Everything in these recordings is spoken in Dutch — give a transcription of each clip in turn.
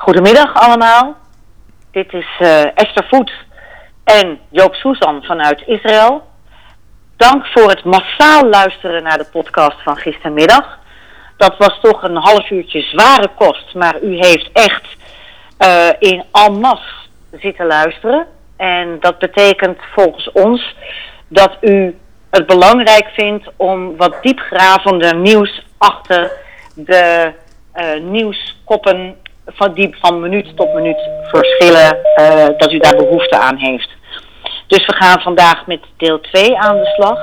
Goedemiddag allemaal. Dit is uh, Esther Voet en Joop Susan vanuit Israël. Dank voor het massaal luisteren naar de podcast van gistermiddag. Dat was toch een half uurtje zware kost, maar u heeft echt uh, in almas zitten luisteren. En dat betekent volgens ons dat u het belangrijk vindt om wat diepgravender nieuws achter de uh, nieuwskoppen van, die van minuut tot minuut verschillen, uh, dat u daar behoefte aan heeft. Dus we gaan vandaag met deel 2 aan de slag.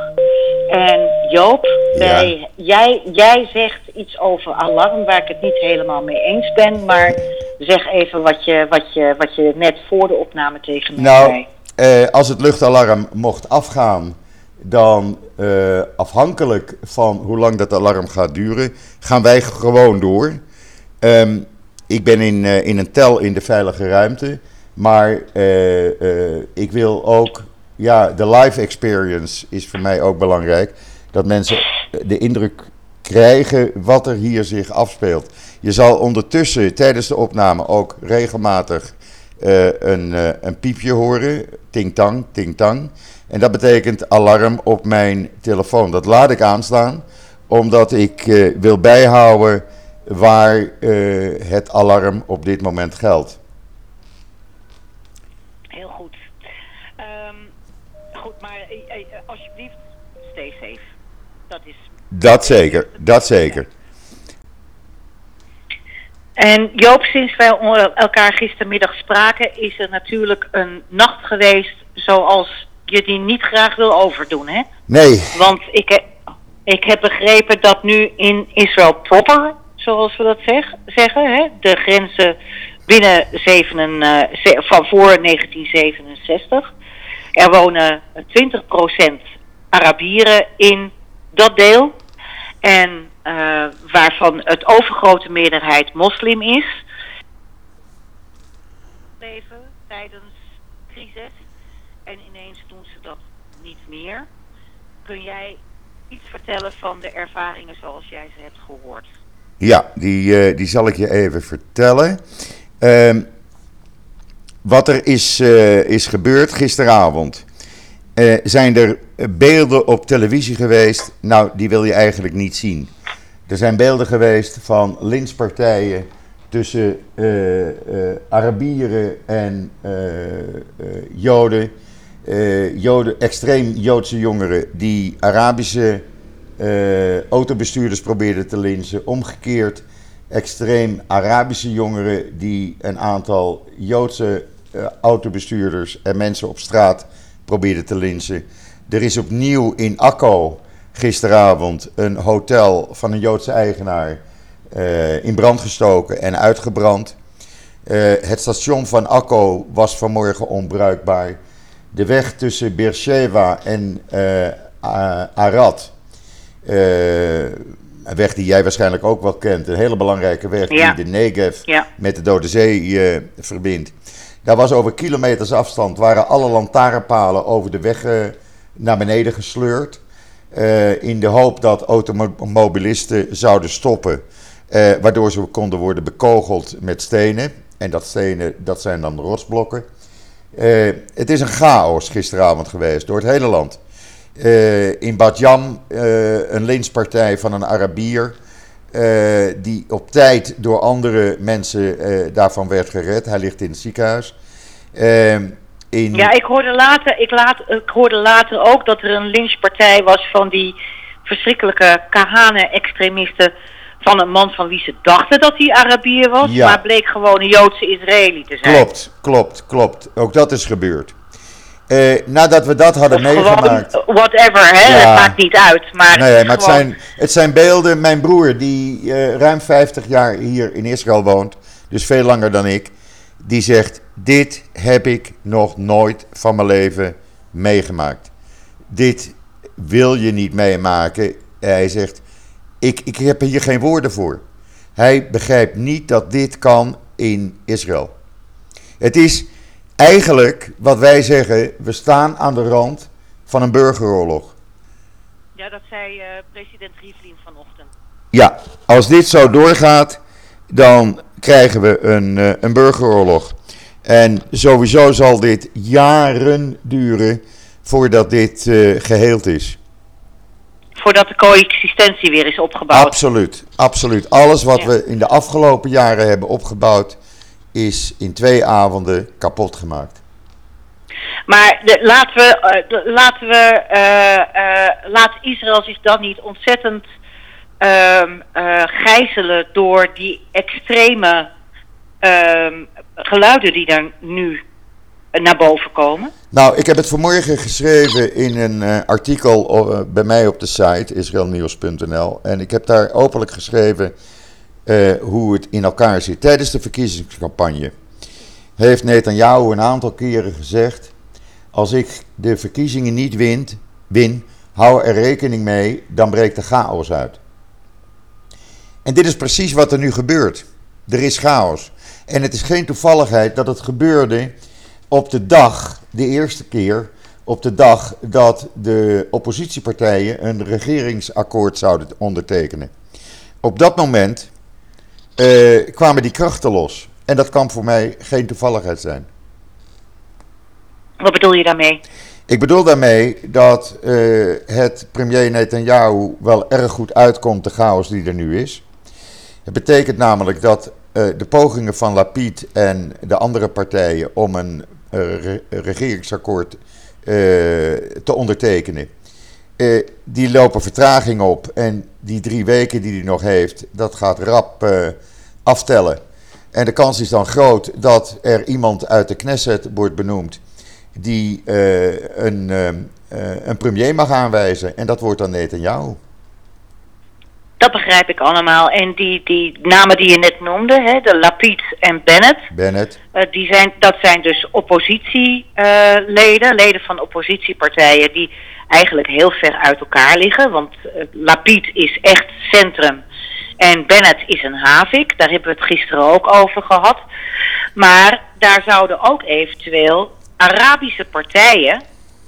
En Joop, ja. jij, jij zegt iets over alarm waar ik het niet helemaal mee eens ben. Maar zeg even wat je, wat je, wat je net voor de opname tegen me nou, zei. Eh, als het luchtalarm mocht afgaan, dan uh, afhankelijk van hoe lang dat alarm gaat duren, gaan wij gewoon door. Um, ik ben in, uh, in een tel in de veilige ruimte. Maar uh, uh, ik wil ook, ja, de live experience is voor mij ook belangrijk. Dat mensen de indruk krijgen wat er hier zich afspeelt. Je zal ondertussen tijdens de opname ook regelmatig een, een piepje horen. Ting-tang, ting-tang. En dat betekent alarm op mijn telefoon. Dat laat ik aanstaan, omdat ik wil bijhouden waar het alarm op dit moment geldt. alsjeblieft, stay safe. Dat is. Dat zeker, dat zeker. En Joop, sinds wij elkaar gistermiddag spraken, is er natuurlijk een nacht geweest zoals je die niet graag wil overdoen, hè? Nee. Want ik, ik heb begrepen dat nu in Israël proper, zoals we dat zeg, zeggen, hè, de grenzen binnen 7, uh, van voor 1967, er wonen 20% Arabieren in dat deel. En uh, waarvan het overgrote meerderheid moslim is. Leven tijdens crisis. En ineens doen ze dat niet meer. Kun jij iets vertellen van de ervaringen zoals jij ze hebt gehoord? Ja, die, uh, die zal ik je even vertellen. Uh, wat er is, uh, is gebeurd gisteravond. Uh, zijn er beelden op televisie geweest? Nou, die wil je eigenlijk niet zien. Er zijn beelden geweest van lynchpartijen tussen Arabieren en Joden. Joden. Extreem Joodse jongeren die Arabische autobestuurders probeerden te lynchen. Omgekeerd extreem Arabische jongeren die een aantal Joodse uh, autobestuurders en mensen op straat probeerden te linsen. Er is opnieuw in Akko gisteravond een hotel van een Joodse eigenaar uh, in brand gestoken en uitgebrand. Het station van Akko was vanmorgen onbruikbaar. De weg tussen Beersheba en Arad, een weg die jij waarschijnlijk ook wel kent, een hele belangrijke weg ja. die de Negev ja. met de Dode Zee verbindt. Daar was over kilometers afstand, waren alle lantaarnpalen over de weg uh, naar beneden gesleurd. Uh, in de hoop dat automobilisten zouden stoppen, uh, waardoor ze konden worden bekogeld met stenen. En dat stenen, dat zijn dan rotsblokken. het is een chaos gisteravond geweest door het hele land. In Badjam, een lynchpartij van een Arabier, uh, die op tijd door andere mensen daarvan werd gered. Hij ligt in het ziekenhuis. In... Ja, ik hoorde, later, ik, laat, ik hoorde later ook dat er een lynchpartij was van die verschrikkelijke Kahane-extremisten. Van een man van wie ze dachten dat hij Arabier was, Ja. maar bleek gewoon een Joodse Israëli te zijn. Klopt, klopt, klopt. Ook dat is gebeurd. Eh, nadat we dat hadden Of meegemaakt. Gewoon, whatever, hè? Ja. het maakt niet uit. Maar, Nee, maar het gewoon- zijn, het zijn beelden. Mijn broer, die eh, ruim 50 jaar hier in Israël woont, dus veel langer dan ik, die zegt: Dit heb ik nog nooit van mijn leven meegemaakt. Dit wil je niet meemaken. Hij zegt: ik, ik heb hier geen woorden voor. Hij begrijpt niet dat dit kan in Israël. Het is eigenlijk wat wij zeggen: we staan aan de rand van een burgeroorlog. Ja, dat zei uh, president Rivlin vanochtend. Ja, als dit zo doorgaat, dan krijgen we een, uh, een burgeroorlog. En sowieso zal dit jaren duren voordat dit uh, geheeld is. Voordat de coexistentie weer is opgebouwd. Absoluut, absoluut. Alles wat we in de afgelopen jaren hebben opgebouwd, is in twee avonden kapot gemaakt. Maar de, laten we, uh, laten we uh, laat Israël zich dan niet ontzettend ehm, gijzelen door die extreme ehm, geluiden die daar nu naar boven komen? Nou, ik heb het vanmorgen geschreven in een artikel bij mij op de site israelnieuws.nl. En ik heb daar openlijk geschreven uh, hoe het in elkaar zit. Tijdens de verkiezingscampagne heeft Netanyahu een aantal keren gezegd: Als ik de verkiezingen niet win, win hou er rekening mee, dan breekt de chaos uit. En dit is precies wat er nu gebeurt. Er is chaos. En het is geen toevalligheid dat het gebeurde op de dag, de eerste keer, op de dag dat de oppositiepartijen een regeringsakkoord zouden ondertekenen. Op dat moment uh, kwamen die krachten los. En dat kan voor mij geen toevalligheid zijn. Wat bedoel je daarmee? Ik bedoel daarmee dat uh, het premier Netanyahu wel erg goed uitkomt de chaos die er nu is. Het betekent namelijk dat uh, de pogingen van Lapid en de andere partijen om een re regeringsakkoord te ondertekenen. Die lopen vertraging op en die drie weken die hij nog heeft, dat gaat rap uh, aftellen. En de kans is dan groot dat er iemand uit de Knesset wordt benoemd die een, een premier mag aanwijzen. En dat wordt dan Netanyahu. Dat begrijp ik allemaal. En die, die namen die je net noemde, hè, de Lapid en Bennett. Bennett. Uh, die zijn, dat zijn dus oppositieleden, leden van oppositiepartijen die eigenlijk heel ver uit elkaar liggen. Want uh, Lapid is echt centrum en Bennett is een havik. Daar hebben we het gisteren ook over gehad. Maar daar zouden ook eventueel Arabische partijen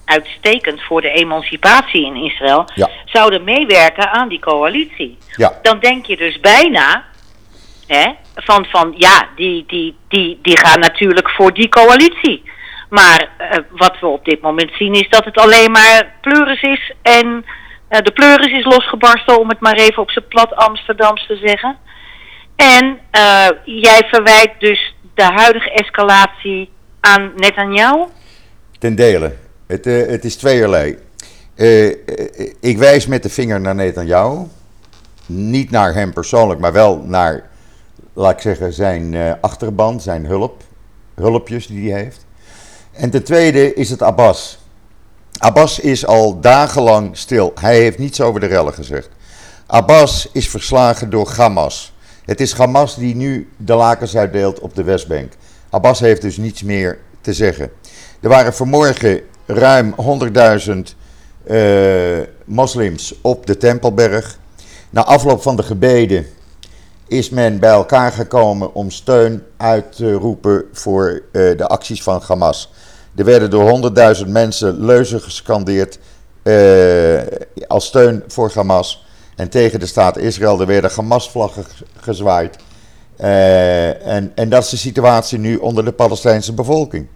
uitstekend voor de emancipatie in Israël, ja. zouden meewerken aan die coalitie. Ja. Dan denk je dus bijna hè, van, van ja, die, die, die, die gaan natuurlijk voor die coalitie. Maar uh, wat we op dit moment zien is dat het alleen maar pleuris is en uh, de pleuris is losgebarsten, om het maar even op zijn plat Amsterdams te zeggen. En uh, jij verwijt dus de huidige escalatie aan Netanyahu? Ten dele. Het, uh, het is tweeërlei. Uh, ik wijs met de vinger naar Netanyahu. Niet naar hem persoonlijk, maar wel naar, laat ik zeggen, zijn achterban, zijn hulp. Hulpjes die hij heeft. En ten tweede is het Abbas. Abbas is al dagenlang stil. Hij heeft niets over de rellen gezegd. Abbas is verslagen door Hamas. Het is Hamas die nu de lakens uitdeelt op de Westbank. Abbas heeft dus niets meer te zeggen. Er waren vanmorgen ruim 100.000 uh, moslims op de Tempelberg. Na afloop van de gebeden is men bij elkaar gekomen om steun uit te roepen voor uh, de acties van Hamas. Er werden door 100.000 mensen leuzen gescandeerd uh, als steun voor Hamas en tegen de staat Israël. Er werden Hamas-vlaggen gezwaaid. En, en dat is de situatie nu onder de Palestijnse bevolking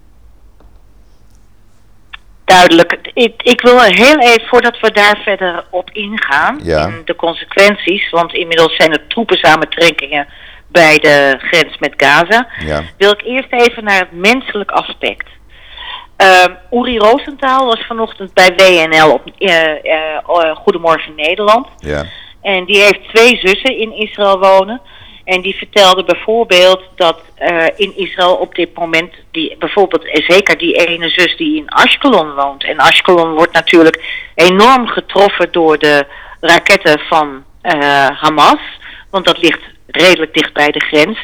duidelijk. Ik, ik, wil heel even, voordat we daar verder op ingaan, ja. in de consequenties, want inmiddels zijn er troepensamentrekkingen bij de grens met Gaza, ja. wil ik eerst even naar het menselijk aspect. Uh, Uri Rosenthal was vanochtend bij WNL op uh, uh, Goedemorgen Nederland. Ja. En die heeft twee zussen in Israël wonen. En die vertelde bijvoorbeeld dat uh, in Israël op dit moment, die, bijvoorbeeld zeker die ene zus die in Ashkelon woont. En Ashkelon wordt natuurlijk enorm getroffen door de raketten van uh, Hamas. Want dat ligt redelijk dicht bij de grens.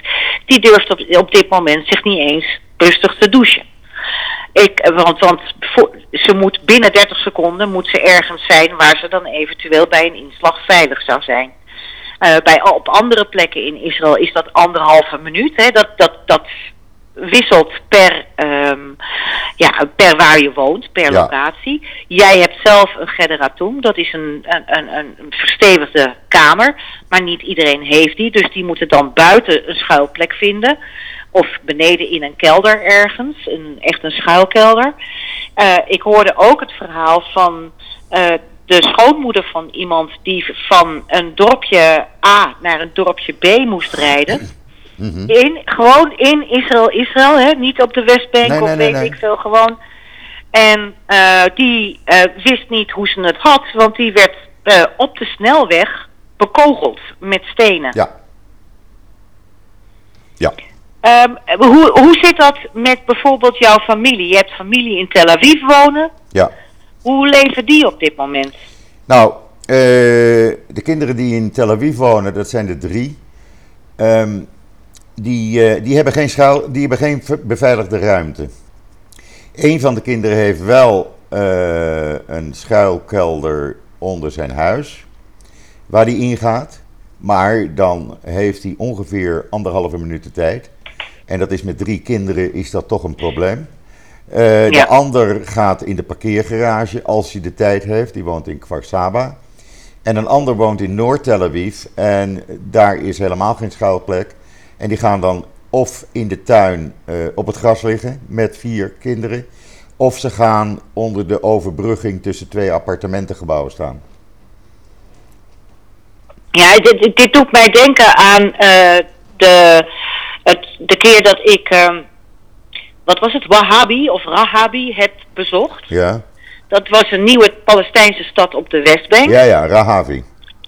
Die durft op, op dit moment zich niet eens rustig te douchen. Ik, want want voor, ze moet binnen 30 seconden moet ze ergens zijn waar ze dan eventueel bij een inslag veilig zou zijn. Uh, bij, op andere plekken in Israël is dat anderhalve minuut. Hè. Dat, dat, dat wisselt per, um, ja, per waar je woont, per locatie. Jij hebt zelf een generatum, dat is een, een, een, een verstevigde kamer, maar niet iedereen heeft die, dus die moeten dan buiten een schuilplek vinden. Of beneden in een kelder ergens, een, echt een schuilkelder. Uh, ik hoorde ook het verhaal van uh, de schoonmoeder van iemand die van een dorpje A naar een dorpje B moest rijden. Mhm. in, gewoon in Israël, Israël, hè? niet op de Westbank nee, of weet ik veel, gewoon. En uh, die uh, wist niet hoe ze het had, want die werd uh, op de snelweg bekogeld met stenen. Ja. Ja. Um, hoe, hoe zit dat met bijvoorbeeld jouw familie? Je hebt familie in Tel Aviv wonen. Ja. Hoe leven die op dit moment? Nou, uh, de kinderen die in Tel Aviv wonen, dat zijn er drie. Um, die, uh, die, hebben geen schuil, die hebben geen beveiligde ruimte. Een van de kinderen heeft wel uh, een schuilkelder onder zijn huis, waar hij ingaat. Maar dan heeft hij ongeveer anderhalve minuut tijd. En dat is met drie kinderen is dat toch een probleem. Uh, De ander gaat in de parkeergarage als hij de tijd heeft. Die woont in Kfar Saba. En een ander woont in Noord-Tel Aviv. En daar is helemaal geen schuilplek. En die gaan dan of in de tuin uh, op het gras liggen met vier kinderen. Of ze gaan onder de overbrugging tussen twee appartementengebouwen staan. Ja, dit, dit doet mij denken aan uh, de, het, de keer dat ik, uh, wat was het, Wahhabi of Rahabi heb bezocht. Ja. Dat was een nieuwe Palestijnse stad op de Westbank. Ja, ja, Rahavi.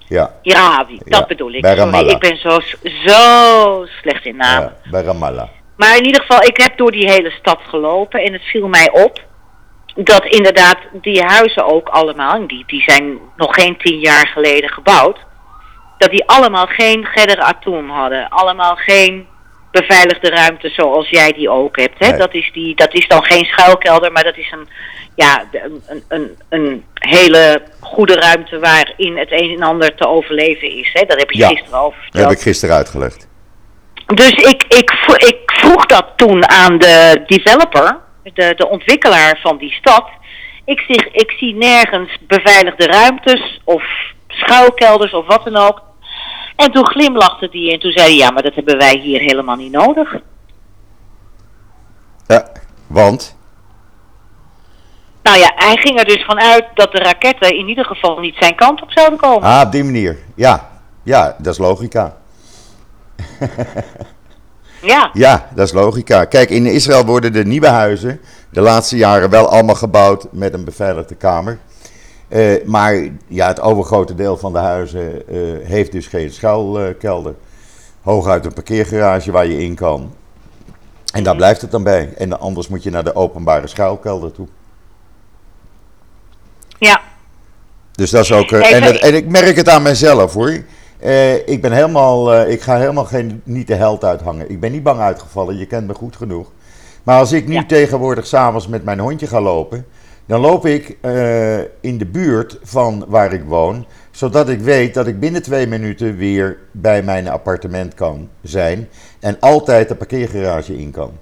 Ja, Rahavi, dat bedoel ik. Sorry, ik ben zo, zo slecht in naam. Ja, bij Ramallah. Maar in ieder geval, ik heb door die hele stad gelopen en het viel mij op dat inderdaad die huizen ook allemaal, die, die zijn nog geen tien jaar geleden gebouwd, dat die allemaal geen generatum hadden. Allemaal geen beveiligde ruimte zoals jij die ook hebt. Hè? Dat, is die, dat is dan geen schuilkelder, maar dat is een, ja, een, een, een hele goede ruimte waarin het een en ander te overleven is. Hè? Dat heb je ja, gisteren over verteld. Dat heb ik gisteren uitgelegd. Dus ik, ik, ik vroeg dat toen aan de developer, de, de ontwikkelaar van die stad. Ik, zie, ik zie nergens beveiligde ruimtes of schuilkelders of wat dan ook. En toen glimlachte die en toen zei hij, ja, maar dat hebben wij hier helemaal niet nodig. Ja, want? Nou ja, hij ging er dus vanuit dat de raketten in ieder geval niet zijn kant op zouden komen. Ah, op die manier. Ja, ja dat is logica. ja. Ja, dat is logica. Kijk, in Israël worden de nieuwe huizen de laatste jaren wel allemaal gebouwd met een beveiligde kamer. Uh, maar ja, het overgrote deel van de huizen uh, heeft dus geen schuilkelder. Hooguit een parkeergarage waar je in kan. En daar blijft het dan bij. En anders moet je naar de openbare schuilkelder toe. Ja. Dus dat is ook. Uh, en, het, en, ik merk het aan mezelf hoor. ik ben helemaal. ik ga helemaal geen, niet de held uithangen. Ik ben niet bang uitgevallen. Je kent me goed genoeg. Maar als ik nu ja. tegenwoordig s'avonds met mijn hondje ga lopen dan loop ik uh, in de buurt van waar ik woon, zodat ik weet dat ik binnen twee minuten weer bij mijn appartement kan zijn en altijd de parkeergarage in kan.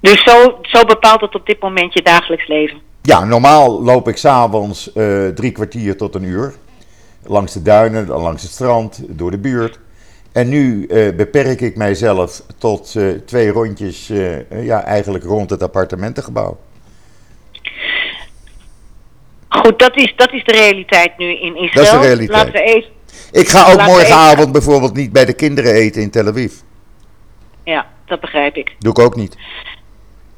Dus zo, zo bepaalt het op dit moment je dagelijks leven? Ja, normaal loop ik s'avonds uh, drie kwartier tot een uur. Langs de duinen, langs het strand, door de buurt. En nu uh, beperk ik mijzelf tot uh, twee rondjes, uh, ja, eigenlijk rond het appartementengebouw. Goed, dat is, dat is de realiteit nu in Israël. Dat is de realiteit. Laten we even, ik ga ook morgenavond bijvoorbeeld niet bij de kinderen eten in Tel Aviv. Ja, dat begrijp ik. Doe ik ook niet.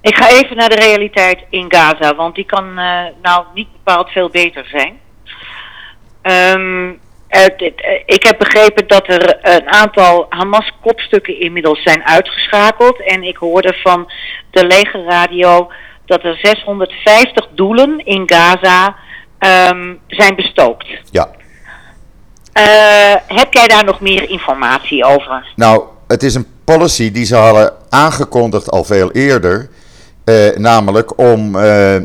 Ik ga even naar de realiteit in Gaza, want die kan nou niet bepaald veel beter zijn. Um, ik heb begrepen dat er een aantal Hamas-kopstukken inmiddels zijn uitgeschakeld. En ik hoorde van de legerradio dat er 650 doelen in Gaza um, zijn bestookt. Ja. Uh, heb jij daar nog meer informatie over? Nou, het is een policy die ze hadden aangekondigd al veel eerder. namelijk om uh,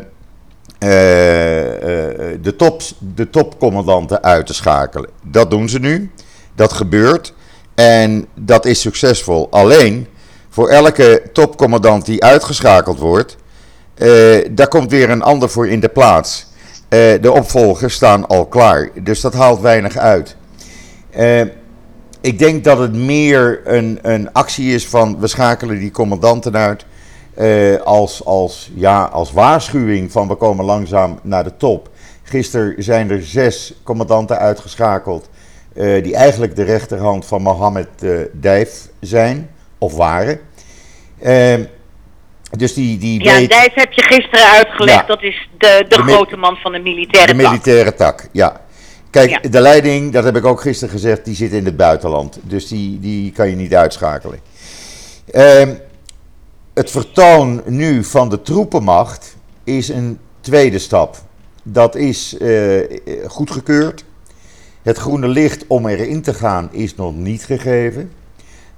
de, top, de topcommandanten uit te schakelen. Dat doen ze nu. Dat gebeurt. En dat is succesvol. Alleen, voor elke topcommandant die uitgeschakeld wordt, daar komt weer een ander voor in de plaats. de opvolgers staan al klaar, dus dat haalt weinig uit. ik denk dat het meer een, een actie is van we schakelen die commandanten uit. als, als, ja, als waarschuwing van we komen langzaam naar de top. Gisteren zijn er zes commandanten uitgeschakeld. Uh, die eigenlijk de rechterhand van Mohammed uh, Dijf zijn, of waren. Uh, dus die, die ja, weet... Dijf heb je gisteren uitgelegd. Dat is de, de, grote man van de militaire tak. De militaire tak, ja. Kijk, de leiding, dat heb ik ook gisteren gezegd, die zit in het buitenland. Dus die, die kan je niet uitschakelen. Ehm, het vertoon nu van de troepenmacht is een tweede stap. Dat is uh, goedgekeurd. Het groene licht om erin te gaan is nog niet gegeven.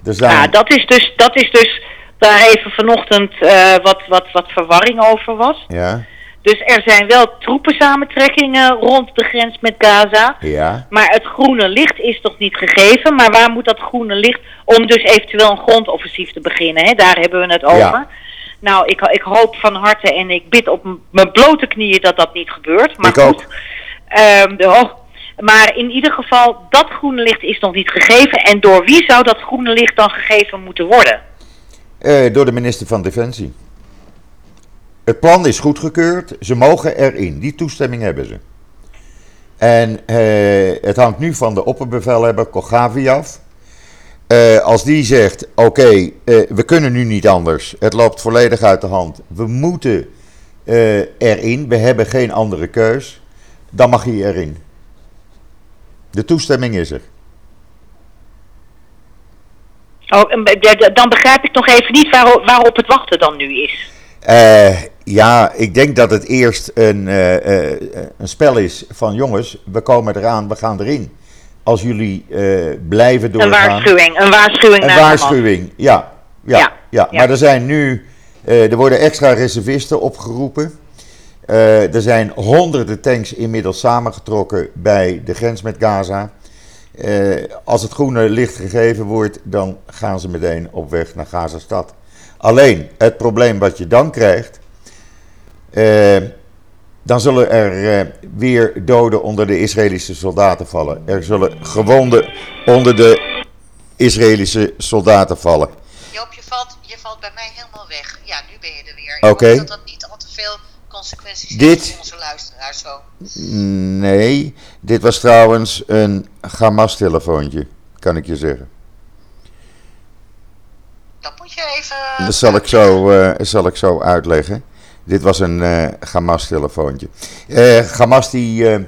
Er zijn... Ja, dat is dus, dat is dus waar even vanochtend uh, wat, wat, wat verwarring over was. Ja. Dus er zijn wel troepensamentrekkingen rond de grens met Gaza. Ja. Maar het groene licht is nog niet gegeven. Maar waar moet dat groene licht om dus eventueel een grondoffensief te beginnen? Hè? Daar hebben we het over. Ja. Nou, ik, ik hoop van harte en ik bid op mijn blote knieën dat dat niet gebeurt. Maar ik goed. Um, de, oh, maar in ieder geval, dat groene licht is nog niet gegeven. En door wie zou dat groene licht dan gegeven moeten worden? Uh, door de minister van Defensie. Het plan is goedgekeurd. Ze mogen erin. Die toestemming hebben ze. En uh, het hangt nu van de opperbevelhebber Kogavi af. Uh, als die zegt: Oké, okay, we kunnen nu niet anders. Het loopt volledig uit de hand. We moeten erin. We hebben geen andere keus. Dan mag hij erin. De toestemming is er. Oh, dan begrijp ik nog even niet waarop het wachten dan nu is. Ja, ik denk dat het eerst een, een spel is van jongens, we komen eraan, we gaan erin. Als jullie blijven doorgaan. Een waarschuwing, een waarschuwing. Een waarschuwing, ja, ja, ja, ja, Maar er zijn nu, er worden extra reservisten opgeroepen. Uh, er zijn honderden tanks inmiddels samengetrokken bij de grens met Gaza. Als het groene licht gegeven wordt, dan gaan ze meteen op weg naar Gaza-stad. Alleen het probleem wat je dan krijgt, dan zullen er weer doden onder de Israëlische soldaten vallen. Er zullen gewonden onder de Israëlische soldaten vallen. Joop, je valt, je valt bij mij helemaal weg. Ja, nu ben je er weer. Oké. Okay. Dat dat niet al te veel consequenties dit, voor onze luisteraars zo? Nee, dit was trouwens een Hamas-telefoontje, kan ik je zeggen. Dat moet je even... Dat zal ik zo, uh, zal ik zo uitleggen. Dit was een uh, Hamas-telefoontje. Uh, Hamas die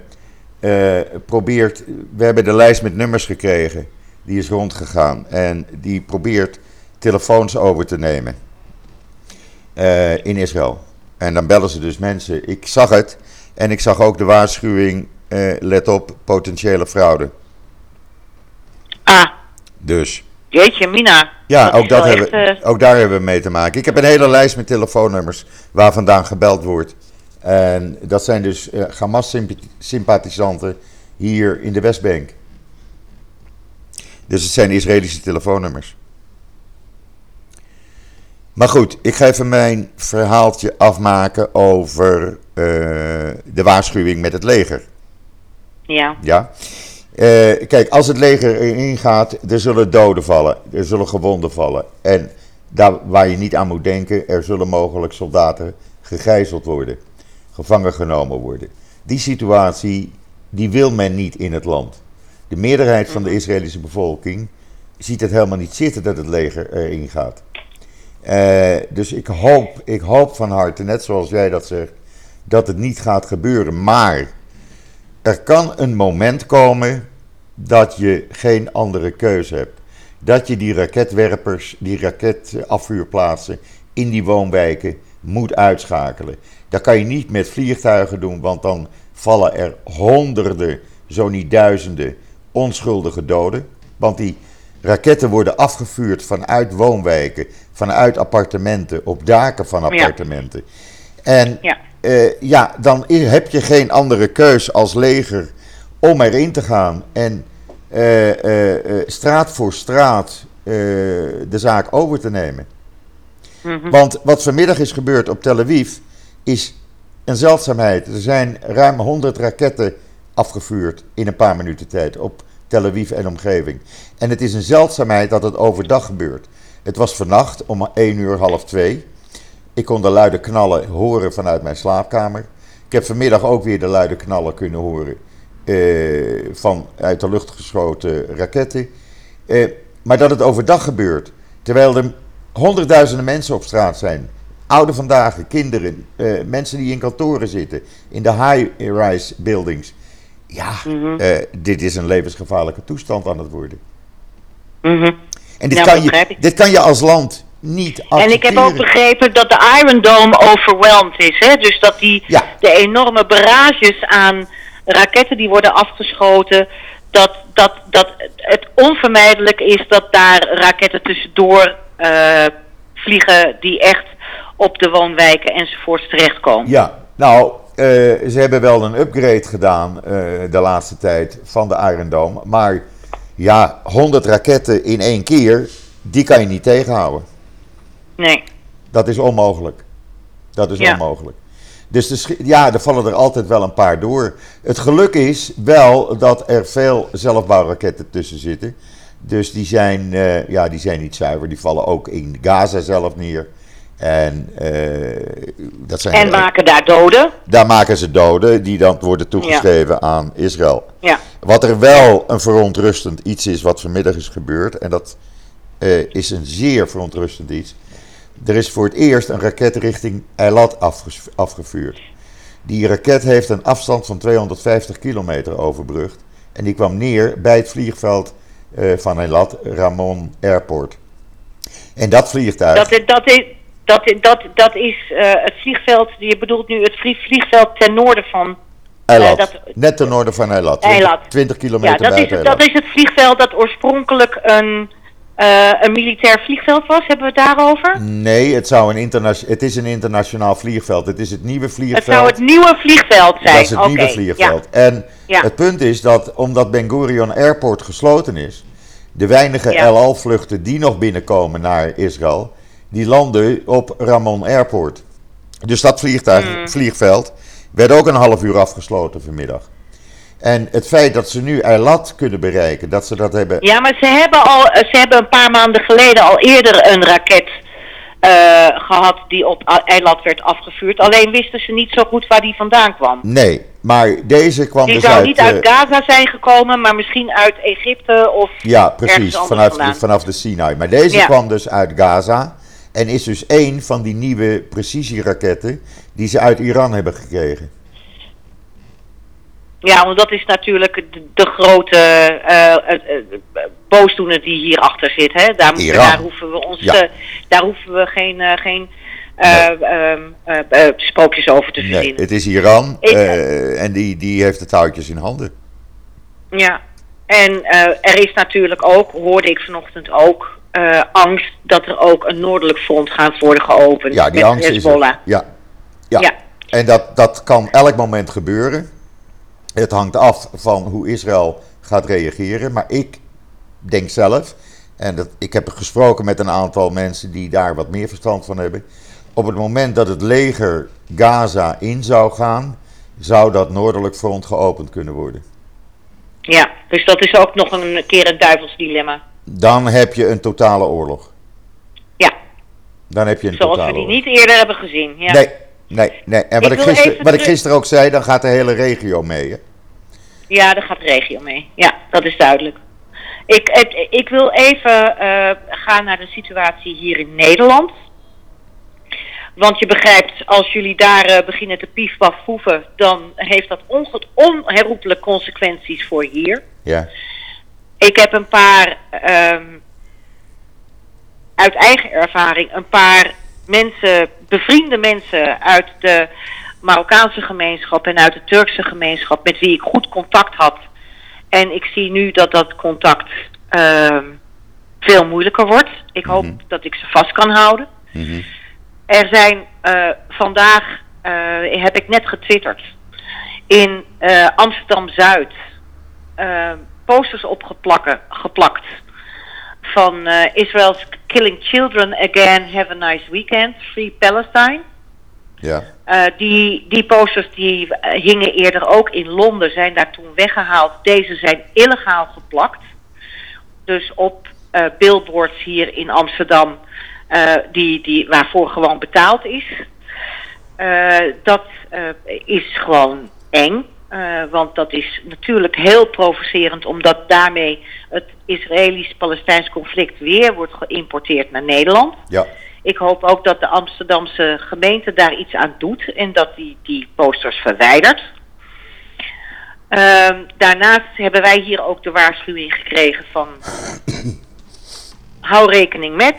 probeert... We hebben de lijst met nummers gekregen. Die is rondgegaan. En die probeert telefoons over te nemen. in Israël. En dan bellen ze dus mensen. Ik zag het en ik zag ook de waarschuwing, eh, let op, potentiële fraude. Ah. Dus. Jeetje, Mina. Ja, ook, dat hebben, echt, uh... ook daar hebben we mee te maken. Ik heb een hele lijst met telefoonnummers waar vandaan gebeld wordt. En dat zijn dus uh, Hamas-sympathisanten hier in de Westbank. Dus het zijn Israëlische telefoonnummers. Maar goed, ik ga even mijn verhaaltje afmaken over uh, de waarschuwing met het leger. Ja. Ja. Uh, kijk, als het leger erin gaat, er zullen doden vallen, er zullen gewonden vallen. En daar waar je niet aan moet denken, er zullen mogelijk soldaten gegijzeld worden, gevangen genomen worden. Die situatie, die wil men niet in het land. De meerderheid van de mhm. Israëlische bevolking ziet het helemaal niet zitten dat het leger erin gaat. Uh, dus ik hoop, ik hoop van harte, net zoals jij dat zegt, dat het niet gaat gebeuren. Maar er kan een moment komen dat je geen andere keuze hebt. Dat je die raketwerpers, die raketafvuurplaatsen in die woonwijken moet uitschakelen. Dat kan je niet met vliegtuigen doen, want dan vallen er honderden, zo niet duizenden onschuldige doden. Want die Raketten worden afgevuurd vanuit woonwijken, vanuit appartementen, op daken van appartementen. En ja. Uh, ja, dan heb je geen andere keus als leger om erin te gaan en uh, uh, straat voor straat de zaak over te nemen. Mhm. Want wat vanmiddag is gebeurd op Tel Aviv is een zeldzaamheid. Er zijn ruim 100 raketten afgevuurd in een paar minuten tijd op Tel Aviv en omgeving. En het is een zeldzaamheid dat het overdag gebeurt. Het was vannacht om 1 uur, half 2. Ik kon de luide knallen horen vanuit mijn slaapkamer. Ik heb vanmiddag ook weer de luide knallen kunnen horen eh, van uit de lucht geschoten raketten. Eh, maar dat het overdag gebeurt, terwijl er honderdduizenden mensen op straat zijn. Oude vandaag, kinderen, eh, mensen die in kantoren zitten, in de high-rise buildings. Ja, Mhm. dit is een levensgevaarlijke toestand aan het worden. Mhm. En dit, kan, je, dit kan je als land niet accepteren. En ik heb ook begrepen dat de Iron Dome overwhelmed is. Hè? Dus dat die, Ja. de enorme barrages aan raketten die worden afgeschoten, dat, dat, dat het onvermijdelijk is dat daar raketten tussendoor eh, vliegen die echt op de woonwijken enzovoorts terechtkomen. Ja, nou, eh, ze hebben wel een upgrade gedaan eh, de laatste tijd van de Iron Dome. Maar ja, 100 raketten in één keer, die kan je niet tegenhouden. Nee. Dat is onmogelijk. Dat is Ja. onmogelijk. Dus de ja, er vallen er altijd wel een paar door. Het geluk is wel dat er veel zelfbouwraketten tussen zitten. Dus die zijn, eh, ja, die zijn niet zuiver. Die vallen ook in Gaza zelf neer. En, eh, dat zijn En maken daar doden. daar maken ze doden die dan worden toegeschreven aan Israël. Ja. Wat er wel een verontrustend iets is wat vanmiddag is gebeurd, en dat eh, is een zeer verontrustend iets. Er is voor het eerst een raket richting Eilat afgevuurd. Die raket heeft een afstand van 250 kilometer overbrugd. En die kwam neer bij het vliegveld eh, van Eilat, Ramon Airport. En dat vliegtuig. Dat, dat is, dat, dat, dat is eh, het vliegveld, je bedoelt nu het vlie- vliegveld ten noorden van Eilat. eh, dat- Net ten noorden van Eilat. 20, Eilat. 20 Ja, kilometer dat is, buiten Eilat. dat is het vliegveld dat oorspronkelijk een, eh, een militair vliegveld was. Hebben we het daarover? Nee, het, zou een het is een internationaal vliegveld. Het is het nieuwe Het vliegveld. zou het nieuwe vliegveld zijn. Dat is het nieuwe ja. vliegveld. En Ja. het punt is dat omdat Ben Gurion Airport gesloten is, de weinige Ja. El Al-vluchten die nog binnenkomen naar Israël, die landen op Ramon Airport. Dus dat vliegtuig, Hmm. vliegveld werd ook een half uur afgesloten vanmiddag. En het feit dat ze nu Eilat kunnen bereiken, dat ze dat hebben. Ja, maar ze hebben, al, ze hebben een paar maanden geleden al eerder een raket eh, gehad die op eiland werd afgevuurd. Alleen wisten ze niet zo goed waar die vandaan kwam. Nee, maar deze kwam Die dus zou uit. niet uit eh, Gaza zijn gekomen, maar misschien uit Egypte of Ja, precies, anders vanaf, vandaan. vanaf de Sinai. Maar deze Ja. kwam dus uit Gaza en is dus één van die nieuwe precisieraketten die ze uit Iran hebben gekregen. Ja, want dat is natuurlijk de, de grote eh, boosdoener die hierachter zit. Hè? Daar, moeten- daar hoeven we ons, Ja. daar hoeven we geen, geen eh, ehm, eh, eh, sprookjes over te Nee, verzinnen. het is Iran Ik- en die, die heeft het touwtjes in handen. Ja, en er is natuurlijk ook, hoorde ik vanochtend ook, angst dat er ook een noordelijk front gaat worden geopend. Ja, die met angst is Hezbollah. er. Ja. Ja. Ja. En dat, dat kan elk moment gebeuren. Het hangt af van hoe Israël gaat reageren. Maar ik denk zelf, en dat, ik heb gesproken met een aantal mensen die daar wat meer verstand van hebben. Op het moment dat het leger Gaza in zou gaan, zou dat noordelijk front geopend kunnen worden. Ja, dus dat is ook nog een keer een duivels dilemma. Dan heb je een totale oorlog. Ja, Dan heb je een zoals we totale die oorlog. niet eerder hebben gezien. Ja. Nee, nee, nee. En wat Ik ik, ik gisteren ook zei, dan gaat de hele regio mee. Hè? Ja, daar gaat de regio mee. Ja, dat is duidelijk. Ik, het- ik wil even eh, gaan naar de situatie hier in Nederland. Want je begrijpt, als jullie daar eh, beginnen te piefpafvoeven, dan heeft dat onge- onherroepelijk consequenties voor hier. Ja. Ik heb een paar, ehm, uit eigen ervaring, een paar mensen, bevriende mensen uit de Marokkaanse gemeenschap en uit de Turkse gemeenschap met wie ik goed contact had. En ik zie nu dat dat contact ehm, veel moeilijker wordt. Ik hoop Mhm. dat ik ze vast kan houden. Mhm. Er zijn eh, vandaag, eh, heb ik net getwitterd, in eh, Amsterdam Zuid posters opgeplakt geplakt van eh Israel's Killing Children Again, Have a Nice Weekend, Free Palestine. Ja. Uh, die, die posters die uh, hingen eerder ook in Londen, zijn daar toen weggehaald. Deze zijn illegaal geplakt. Dus op uh, billboards hier in Amsterdam, die, die, waarvoor gewoon betaald is. dat is gewoon eng. Want dat is natuurlijk heel provocerend, omdat daarmee het Israëlisch-Palestijns conflict weer wordt geïmporteerd naar Nederland. Ja. Ik hoop ook dat de Amsterdamse gemeente daar iets aan doet en dat die, die posters verwijdert. Uh, daarnaast hebben wij hier ook de waarschuwing gekregen van hou rekening met.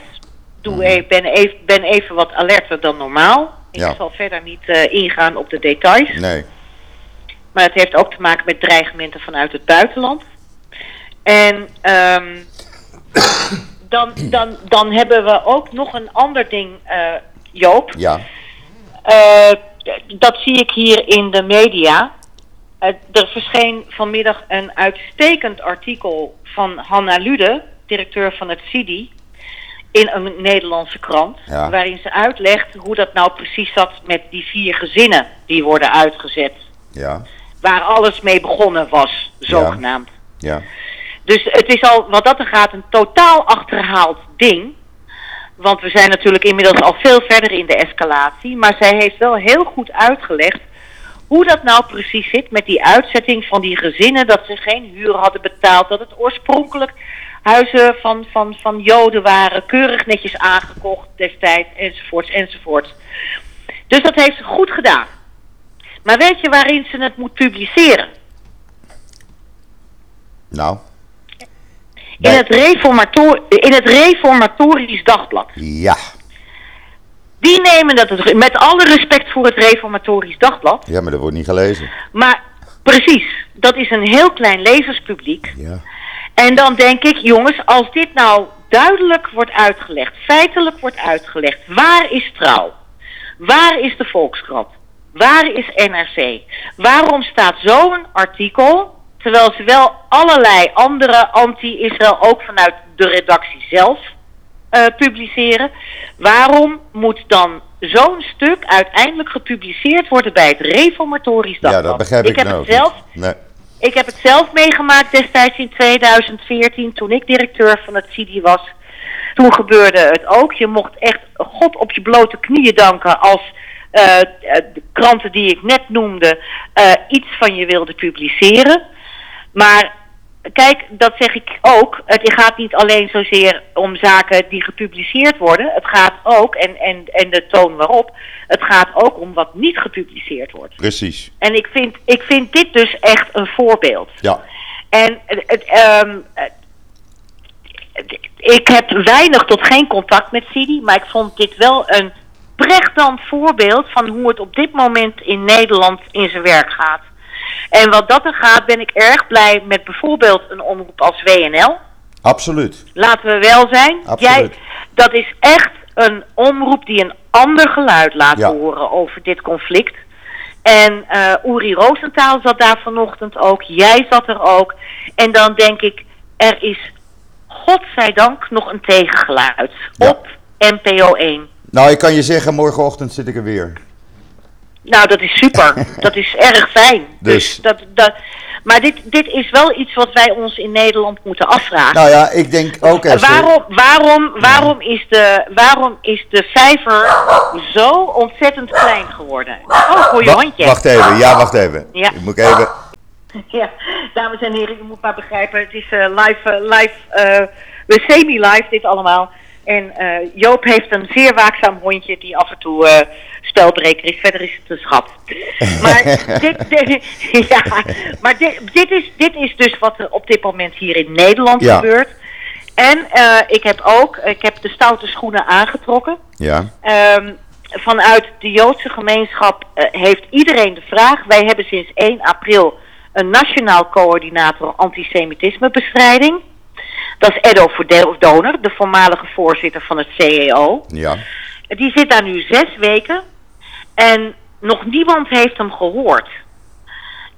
Doe even, ben, even, ben even wat alerter dan normaal. Ik Ja. zal verder niet eh, ingaan op de details. Nee. Maar het heeft ook te maken met dreigementen vanuit het buitenland. En ehm, dan, dan, dan hebben we ook nog een ander ding, eh, Joop. Ja. Eh, dat zie ik hier in de media. Eh, er verscheen vanmiddag een uitstekend artikel van Hanna Lude, directeur van het CIDI, in een Nederlandse krant. Ja. Waarin ze uitlegt hoe dat nou precies zat met die vier gezinnen die worden uitgezet. Ja. Waar alles mee begonnen was, zogenaamd. Ja. Dus het is al, wat dat er gaat, een totaal achterhaald ding. Want we zijn natuurlijk inmiddels al veel verder in de escalatie. Maar zij heeft wel heel goed uitgelegd hoe dat nou precies zit met die uitzetting van die gezinnen. Dat ze geen huur hadden betaald. Dat het oorspronkelijk huizen van, van, van Joden waren. Keurig netjes aangekocht destijds. Enzovoorts, enzovoorts. Dus dat heeft ze goed gedaan. Maar weet je waarin ze het moet publiceren? Nou. In het, reformator in het Reformatorisch Dagblad. Ja. Die nemen dat, het, met alle respect voor het Reformatorisch Dagblad. Ja, maar dat wordt niet gelezen. Maar precies, dat is een heel klein lezerspubliek. Ja. En dan denk ik, jongens, als dit nou duidelijk wordt uitgelegd, feitelijk wordt uitgelegd, waar is trouw? Waar is de Volkskrant? Waar is NRC? Waarom staat zo'n artikel, terwijl ze wel allerlei andere anti-Israël ook vanuit de redactie zelf uh, publiceren. Waarom moet dan zo'n stuk uiteindelijk gepubliceerd worden bij het Reformatorisch Dagblad? Ja, dat begrijp ik, ik heb nou het ook zelf. Nee. Ik heb het zelf meegemaakt destijds in 2014 toen ik directeur van het CIDI was. Toen gebeurde het ook. Je mocht echt God op je blote knieën danken als de kranten die ik net noemde uh, iets van je wilden publiceren. Maar kijk, dat zeg ik ook. Het gaat niet alleen zozeer om zaken die gepubliceerd worden. Het gaat ook, en, en, en de toon waarop, het gaat ook om wat niet gepubliceerd wordt. Precies. En ik vind, ik vind dit dus echt een voorbeeld. Ja. En het, het, um, ik heb weinig tot geen contact met Sidi, maar ik vond dit wel een prechtend voorbeeld van hoe het op dit moment in Nederland in zijn werk gaat. En wat dat er gaat, ben ik erg blij met bijvoorbeeld een omroep als WNL. Absoluut. Laten we wel zijn. Absoluut. Jij, dat is echt een omroep die een ander geluid laat Ja. horen over dit conflict. En uh, Uri Roosentaal zat daar vanochtend ook. Jij zat er ook. En dan denk ik, er is godzijdank nog een tegengeluid Ja. op NPO 1. Nou, ik kan je zeggen, morgenochtend zit ik er weer. Nou, dat is super. dat is erg fijn. Dus- dat, dat, maar dit, dit is wel iets wat wij ons in Nederland moeten afvragen. Nou ja, ik denk ook Esther. waarom, waarom, waarom, is de, waarom is de vijver zo ontzettend klein geworden? Oh, voor je Wa- hondje. Wacht even, ja, wacht even. Ja. Ik moet even. Ja, dames en heren, je moet maar begrijpen, het is eh, live, eh, live, eh, semi-live dit allemaal. En eh, Joop heeft een zeer waakzaam hondje die af en toe eh, spelbreker is. Verder is het een schat. Maar, dit, dit- ja, maar dit, dit, is, dit is dus wat er op dit moment hier in Nederland Ja. gebeurt. En eh, ik heb ook, ik heb de stoute schoenen aangetrokken. Ja, Ehm, vanuit de Joodse gemeenschap heeft iedereen de vraag. Wij hebben sinds 1 april een nationaal coördinator antisemitismebestrijding. Dat is Edo Donor, de voormalige voorzitter van het CEO. ja. Die zit daar nu zes weken en nog niemand heeft hem gehoord.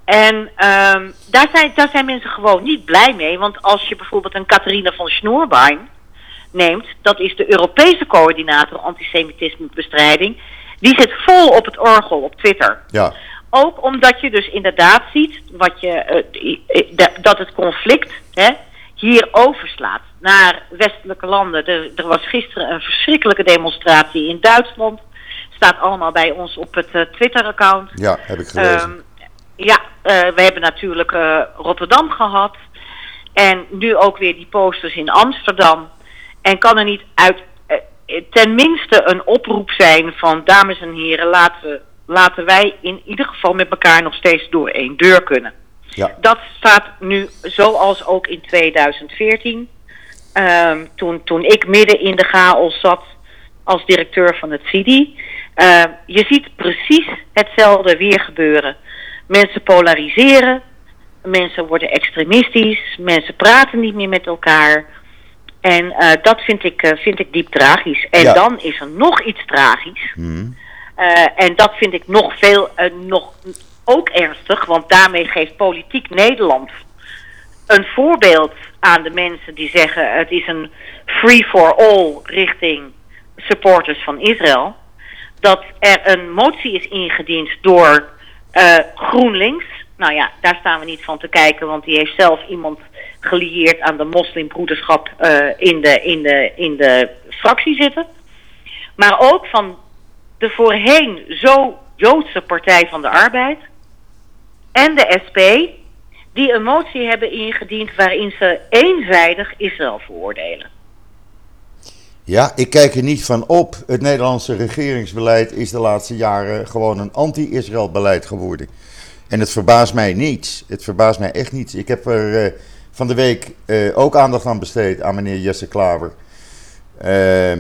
En ehm, daar, zijn, daar zijn mensen gewoon niet blij mee. Want als je bijvoorbeeld een Catharina van Snoerbein neemt, dat is de Europese coördinator antisemitismebestrijding. Die zit vol op het orgel op Twitter. Ja. Ook omdat je dus inderdaad ziet wat je, eh, dat het conflict hè, hier overslaat naar westelijke landen. Er, er, was gisteren een verschrikkelijke demonstratie in Duitsland. Staat allemaal bij ons op het uh, Twitter-account. Ja, heb ik gelezen. Um, ja, uh, we hebben natuurlijk uh, Rotterdam gehad. En nu ook weer die posters in Amsterdam. En kan er niet uit tenminste een oproep zijn van dames en heren, laten, laten wij in ieder geval met elkaar nog steeds door één deur kunnen. Ja. Dat staat nu zoals ook in 2014. Um, toen, toen ik midden in de chaos zat als directeur van het CIDI. Uh, je ziet precies hetzelfde weer gebeuren. Mensen polariseren, mensen worden extremistisch, mensen praten niet meer met elkaar. En uh, dat vind ik, uh, vind ik diep tragisch. En Ja. dan is er nog iets tragisch. Mhm. Uh, en dat vind ik nog veel, nog ook ernstig, want daarmee geeft politiek Nederland een voorbeeld aan de mensen die zeggen het is een free for all richting supporters van Israël. Dat er een motie is ingediend door uh, GroenLinks. Nou ja, daar staan we niet van te kijken, want die heeft zelf iemand gelieerd aan de moslimbroederschap uh, in, de, in, de, in de fractie zitten. Maar ook van de voorheen zo Joodse Partij van de Arbeid en de SP, die een motie hebben ingediend waarin ze eenzijdig Israël veroordelen. Ja, ik kijk er niet van op. Het Nederlandse regeringsbeleid is de laatste jaren gewoon een anti-Israël beleid geworden. En het verbaast mij niets. Het verbaast mij echt niets. Ik heb er uh, van de week uh, ook aandacht aan besteed aan meneer Jesse Klaver. Uh,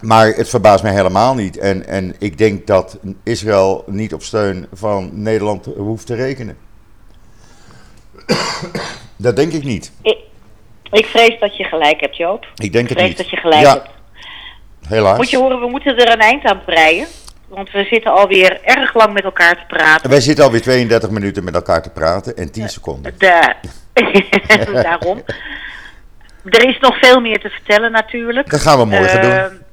maar het verbaast mij helemaal niet. En, en ik denk dat Israël niet op steun van Nederland hoeft te rekenen. dat denk ik niet. Ik, ik, vrees dat je gelijk hebt, Joop. Ik denk ik het vrees niet. dat je gelijk ja. hebt. Helaas. Moet je horen, we moeten er een eind aan breien. Want we zitten alweer erg lang met elkaar te praten. Wij zitten alweer 32 minuten met elkaar te praten en 10 seconden. De, daarom. Er is nog veel meer te vertellen natuurlijk. Dat gaan we morgen uh, doen.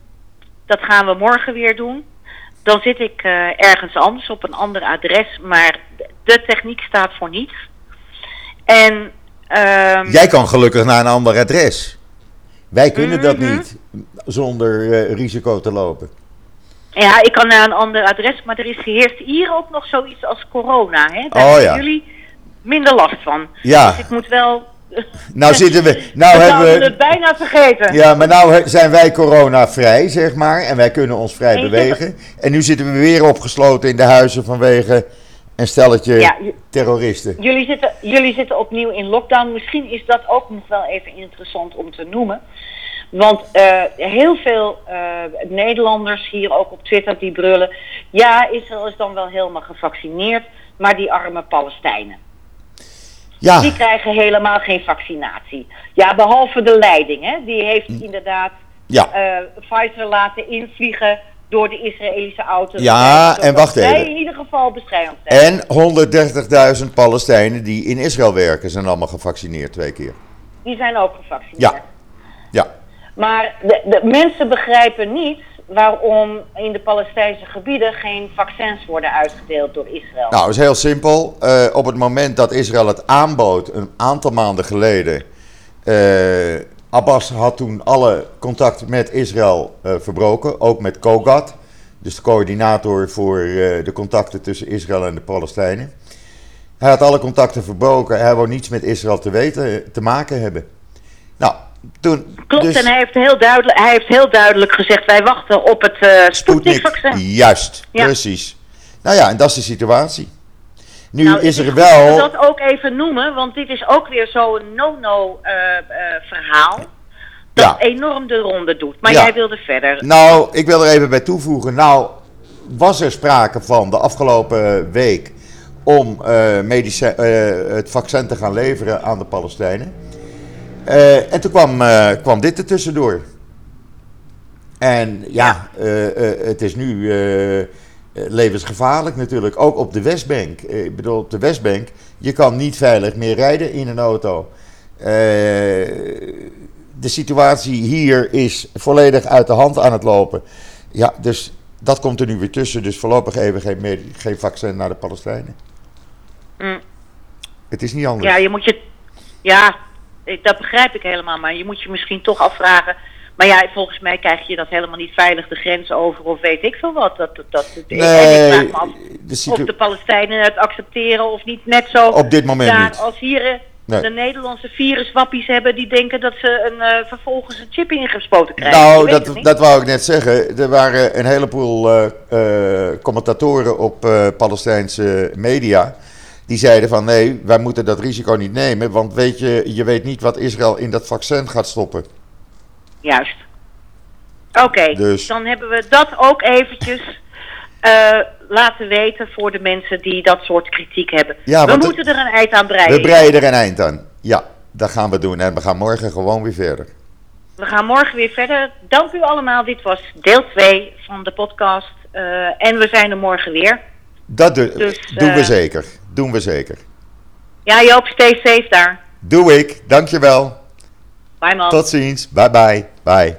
Dat gaan we morgen weer doen. Dan zit ik uh, ergens anders op een ander adres, maar de techniek staat voor niets. En, uh, Jij kan gelukkig naar een ander adres. Wij kunnen Mhm. mm -hmm. dat niet zonder uh, risico te lopen. Ja, ik kan naar een ander adres, maar er is heerst hier ook nog zoiets als corona. Hè? Daar oh, hebben ja. jullie minder last van. Ja. Dus ik moet wel. Nou zitten we. Nou we hebben we het bijna vergeten. Ja, maar nou zijn wij corona-vrij, zeg maar. En wij kunnen ons vrij bewegen. En nu zitten we weer opgesloten in de huizen vanwege een stelletje Ja, terroristen. Jullie zitten, jullie zitten opnieuw in lockdown. Misschien is dat ook nog wel even interessant om te noemen. Want eh, heel veel eh, Nederlanders hier ook op Twitter die brullen... ja, Israël is dan wel helemaal gevaccineerd, maar die arme Palestijnen... Ja, die krijgen helemaal geen vaccinatie. Ja, behalve de leiding, hè. Die heeft inderdaad ja. eh, Pfizer laten invliegen door de Israëlische auto. Ja, en wacht even. in ieder geval beschermd. En 130.000 Palestijnen die in Israël werken zijn allemaal gevaccineerd twee keer. Die zijn ook gevaccineerd. Ja. Ja, Maar de, de mensen begrijpen niet waarom in de Palestijnse gebieden geen vaccins worden uitgedeeld door Israël. nou is heel simpel. Eh, op het moment dat Israël het aanbood, een aantal maanden geleden. eh, Abbas had toen alle contact met Israël eh, verbroken, ook met COGAT. Dus de coördinator voor de contacten tussen Israël en de Palestijnen. Hij had alle contacten verbroken. Hij wou niets met Israël te weten, te maken hebben. Nou, toen. Klopt, dus- en hij heeft, heel duidelijk, hij heeft heel duidelijk gezegd: wij wachten op het eh Sputnik-vaccin. Juist, Ja. precies. Nou ja, en dat is de situatie. Nu Nou, is er wel. we dat ook even noemen, want dit is ook weer zo'n no-no eh, eh, verhaal. Dat Ja. enorm de ronde doet. Maar Ja. jij wilde verder. Nou, ik wil er even bij toevoegen. Nou, was er sprake van de afgelopen week om medici- eh, het vaccin te gaan leveren aan de Palestijnen. Eh, en toen kwam, eh, kwam dit er tussendoor. En ja, eh, het is nu levensgevaarlijk natuurlijk. Ook op de Westbank. Ik bedoel, op de Westbank, je kan niet veilig meer rijden in een auto. De situatie hier is volledig uit de hand aan het lopen. Ja, dus dat komt er nu weer tussen. Dus voorlopig even geen, medi- geen vaccin naar de Palestijnen. Mm. Het is niet anders. Ja, je moet je. Ja, dat begrijp ik helemaal. Maar je moet je misschien toch afvragen. Maar ja, volgens mij krijg je dat helemaal niet veilig de grens over of weet ik veel wat. Dat, dat, dat, en ik nee, vraag me af de of de Palestijnen het accepteren of niet. Net zo op dit moment daar niet. als hier eh, Nee. de Nederlandse viruswappies hebben die denken dat ze een, eh, vervolgens een chip ingespoten krijgen. Nou, dat, dat wou ik net zeggen. Er waren een heleboel eh, commentatoren op Palestijnse media. Die zeiden van nee, wij moeten dat risico niet nemen. Want weet je, je weet niet wat Israël in dat vaccin gaat stoppen. Juist. Oké, Dus- dan hebben we dat ook eventjes eh, laten weten voor de mensen die dat soort kritiek hebben. Ja, we moeten er een eind aan breiden. We breiden er een eind aan. Ja, dat gaan we doen. En we gaan morgen gewoon weer verder. We gaan morgen weer verder. Dank u allemaal. Dit was deel 2 van de podcast. Eh, en we zijn er morgen weer. Dat do- Dus, doen we eh, zeker. Doen we zeker. Ja, Joop, stay safe daar. Doe ik. Dankjewel. Bye man. Tot ziens. Bye bye. Bye.